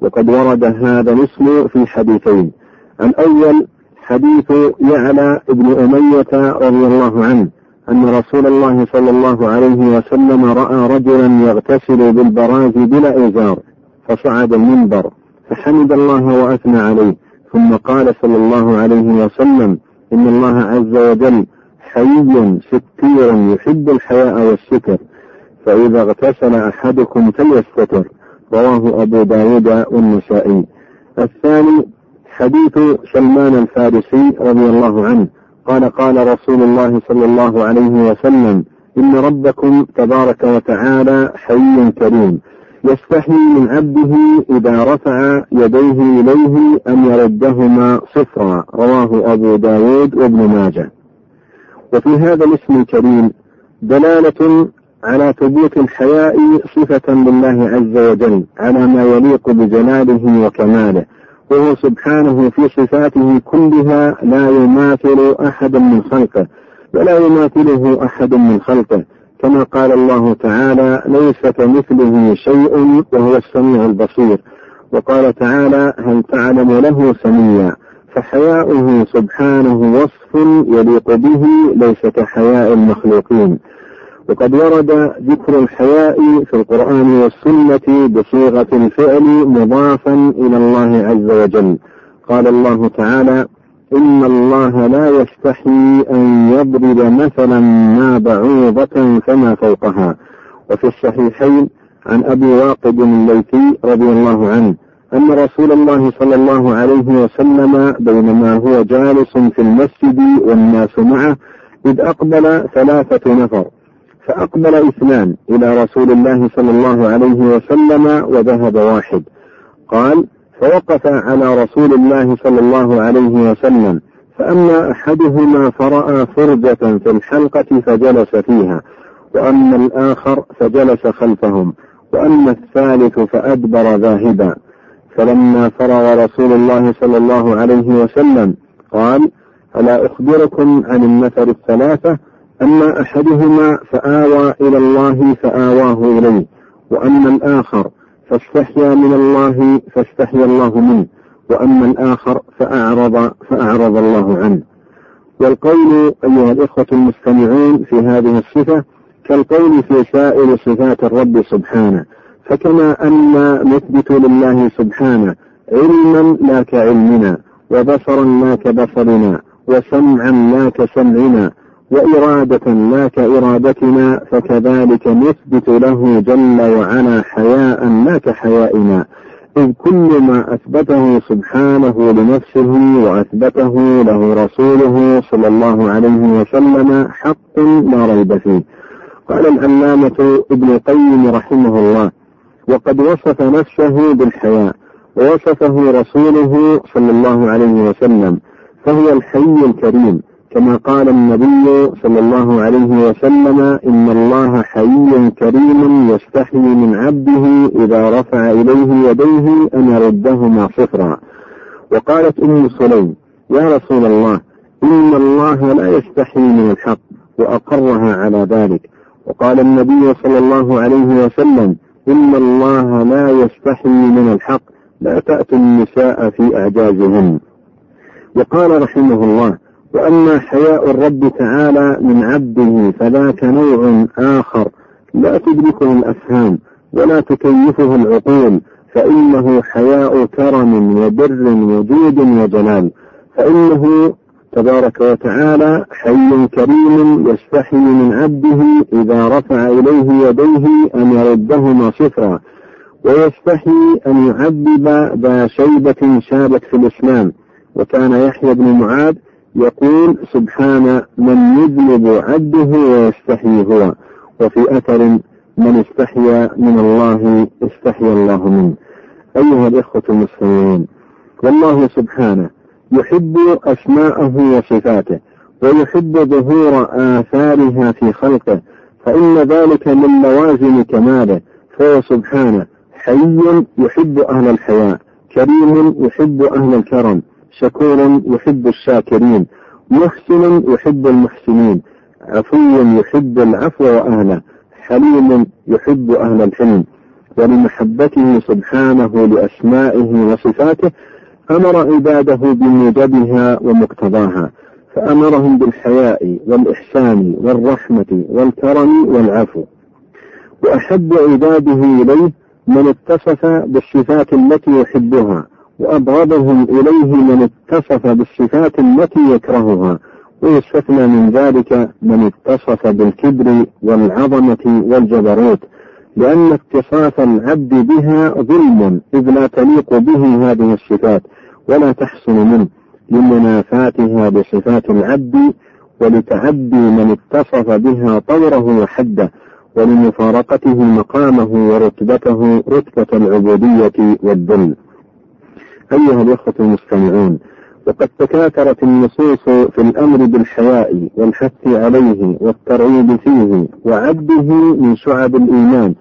وقد ورد هذا الاسم في حديثين. الأول حديث يعلى بن أمية رضي الله عنه أن رسول الله صلى الله عليه وسلم رأى رجلا يغتسل بالبراز بلا إزار فصعد المنبر فحمد الله وأثنى عليه ثم قال صلى الله عليه وسلم إن الله عز وجل حي ستير يحب الحياء والستر فإذا اغتسل أحدكم فليستتر. رواه أبو داود والنسائي. الثاني حديث سلمان الفارسي رضي الله عنه. قال قال رسول الله صلى الله عليه وسلم إن ربكم تبارك وتعالى حي كريم. يستحي من عبده إذا رفع يديه إليه أن يردهما صفرا. رواه أبو داود وابن ماجه. وفي هذا الاسم الكريم دلالة على ثبوت الحياء صفة لله عز وجل على ما يليق بجلاله وكماله وهو سبحانه في صفاته كلها لا يماثل أحدا من خلقه ولا يماثله أحد من خلقه كما قال الله تعالى ليس كمثله شيء وهو السميع البصير وقال تعالى هل تعلم له سميا فحياؤه سبحانه وصف يليق به ليس كحياء المخلوقين. وقد ورد ذكر الحياء في القرآن والسنة بصيغة الفعل مضافا إلى الله عز وجل. قال الله تعالى إن الله لا يستحي أن يضرب مثلا ما بعوضة فما فوقها. وفي الصحيحين عن أبي واقد الليثي رضي الله عنه أن رسول الله صلى الله عليه وسلم بينما هو جالس في المسجد والناس معه إذ أقبل ثلاثة نفر. فأقبل اثنان إلى رسول الله صلى الله عليه وسلم وذهب واحد. قال فوقف على رسول الله صلى الله عليه وسلم فأما أحدهما فرأى فرجة في الحلقة فجلس فيها وأما الآخر فجلس خلفهم وأما الثالث فأدبر ذاهبا. فلما فرغ رسول الله صلى الله عليه وسلم قال ألا أخبركم عن النفر الثلاثة؟ أما أحدهما فآوى إلى الله فآواه إليه وأما الآخر فاستحيا من الله فاستحيا الله منه وأما الآخر فأعرض فأعرض الله عنه. والقول أيها الإخوة المستمعون في هذه الصفة كالقول في سائر صفات الرب سبحانه فكما أن نثبت لله سبحانه علما لا كعلمنا وبصرا لا كبصرنا وسمعا لا كسمعنا وإرادة لا كإرادتنا فكذلك نثبت له جل وعلا حياء لا كحيائنا. إذ كل ما أثبته سبحانه لنفسه وأثبته له رسوله صلى الله عليه وسلم حق لا ريب فيه. قال العلامة ابن القيم رحمه الله وقد وصف نفسه بالحياء ووصفه رسوله صلى الله عليه وسلم فهو الحي الكريم. كما قال النبي صلى الله عليه وسلم إن الله حي كريم يستحي من عبده إذا رفع إليه يديه أن يردهما صفرا. وقالت أم سليم يا رسول الله إن الله لا يستحي من الحق وأقرها على ذلك. وقال النبي صلى الله عليه وسلم إن الله لا يستحي من الحق لا تأتوا النساء في أعجازهن. وقال رحمه الله وأما حياء الرب تعالى من عبده فذاك نوع آخر. لا تدركه الأفهام ولا تكيفه العقول فإنه حياء كرم وبر وجود وجلال. فإنه تبارك وتعالى حي كريم يستحي من عبده إذا رفع إليه يديه أن يردهما صفرا. ويستحي أن يعذب ذا شيبة شابت في الإسلام. وكان يحيى بن معاذ يقول سبحان من يذنب عبده ويستحيي هو وفي أثر من استحيا من الله استحيا الله منه. أيها الإخوة المسلمين والله سبحانه يحب أسماءه وصفاته ويحب ظهور آثارها في خلقه فإن ذلك من لوازم كماله فهو سبحانه حي يحب أهل الحياء كريم يحب أهل الكرم شكور يحب الشاكرين محسن يحب المحسنين عفو يحب العفو وأهله حليم يحب أهل الحلم. ولمحبته سبحانه لأسمائه وصفاته أمر عباده بموجبها ومقتضاها فأمرهم بالحياء والإحسان والرحمة والكرم والعفو. وأحب عباده إليه من اتصف بالصفات التي يحبها وأبغضهم إليه من اتصف بالصفات التي يكرهها. ويستثنى من ذلك من اتصف بالكبر والعظمة والجبروت. لأن اتصاف العبد بها ظلم إذ لا تليق به هذه الصفات ولا تحسن منه. لمنافاتها بصفات العبد ولتعدي من اتصف بها طوره وحده ولمفارقته مقامه ورتبته رتبة العبودية والذل. أيها الأخوة المستمعون، وقد تكاثرت النصوص في الأمر بالحياء والحث عليه والترغيب فيه وعده من شعب الإيمان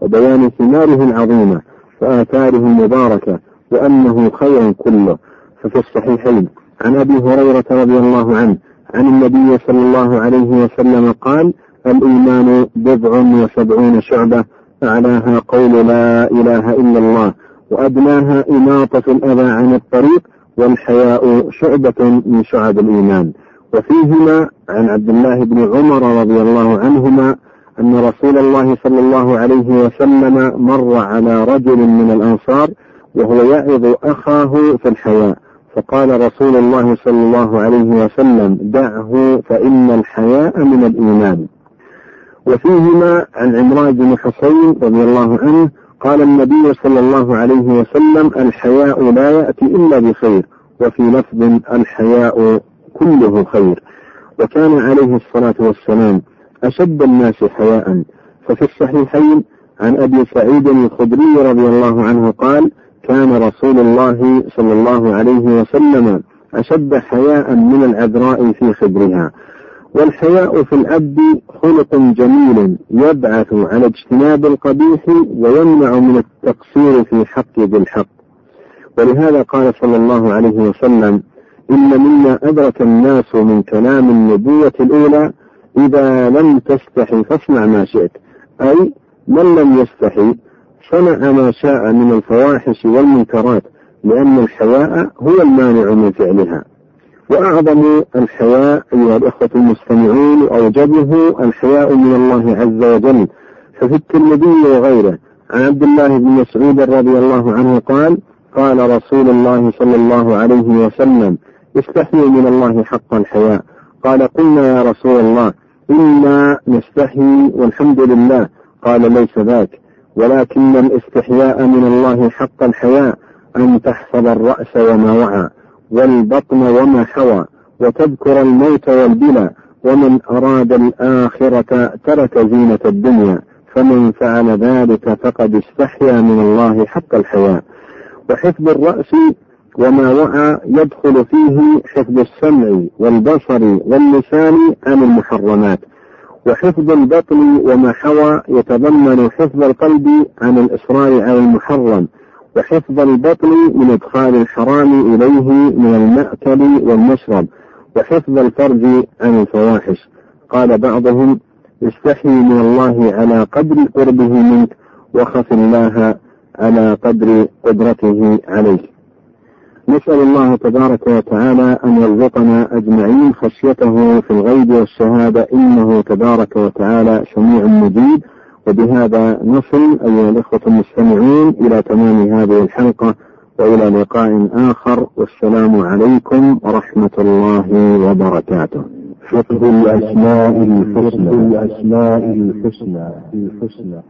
وبيان ثماره العظيمة وآثاره المباركة وأنه خير كله. ففي الصحيحين عن أبي هريرة رضي الله عنه عن النبي صلى الله عليه وسلم قال الإيمان بضع وسبعون شعبة أعلاها قول لا إله إلا الله. وأدناها إماطة الأذى عن الطريق والحياء شعبة من شعب الإيمان. وفيهما عن عبد الله بن عمر رضي الله عنهما أن رسول الله صلى الله عليه وسلم مر على رجل من الأنصار وهو يعظ أخاه في الحياء. فقال رسول الله صلى الله عليه وسلم دعه فإن الحياء من الإيمان. وفيهما عن عمران بن حصين رضي الله عنه قال النبي صلى الله عليه وسلم الحياء لا يأتي إلا بخير وفي لفظ الحياء كله خير. وكان عليه الصلاة والسلام أشد الناس حياء. ففي الصحيحين عن أبي سعيد الخدري رضي الله عنه قال كان رسول الله صلى الله عليه وسلم أشد حياء من العذراء في خدرها. والحياء في العبد خلق جميل يبعث على اجتناب القبيح ويمنع من التقصير في حق ذي الحق ولهذا قال صلى الله عليه وسلم إن مما أدرك الناس من كلام النبوة الأولى إذا لم تستحي فاصنع ما شئت. أي من لم يستحي صنع ما شاء من الفواحش والمنكرات لأن الحياء هو المانع من فعلها. وأعظم الحياء أيها الأخوة المستمعون وأوجبه الحياء من الله عز وجل. ففي الترمذي وغيره عن عبد الله بن مسعود رضي الله عنه قال قال رسول الله صلى الله عليه وسلم استحيوا من الله حق الحياء. قال قلنا يا رسول الله إنا نستحي والحمد لله. قال ليس ذاك. ولكن الاستحياء من الله حق الحياء أن تحفظ الرأس وما وعى. والبطن وما حوى وتذكر الموت والبلى ومن أراد الآخرة ترك زينة الدنيا فمن فعل ذلك فقد استحيا من الله حق الحياء وحفظ الرأس وما وعى يدخل فيه حفظ السمع والبصر واللسان عن المحرمات. وحفظ البطن وما حوى يتضمن حفظ القلب عن الإصرار على المحرم. وحفظ البطن من إدخال الحرام إليه من المأكل والمشرب وحفظ الفرج عن الفواحش. قال بعضهم استحي من الله على قدر قربه منك وخف الله على قدر قدرته عليك. نسأل الله تبارك وتعالى أن يرزقنا أجمعين خشيته في الغيب والشهادة إنه تبارك وتعالى سميع مجيب. وبهذا نصل أيها الإخوة المستمعون إلى تمام هذه الحلقة وإلى لقاء آخر والسلام عليكم ورحمة الله وبركاته. فقه الأسماء الحسنى. الأسماء الحسنى الحسنى.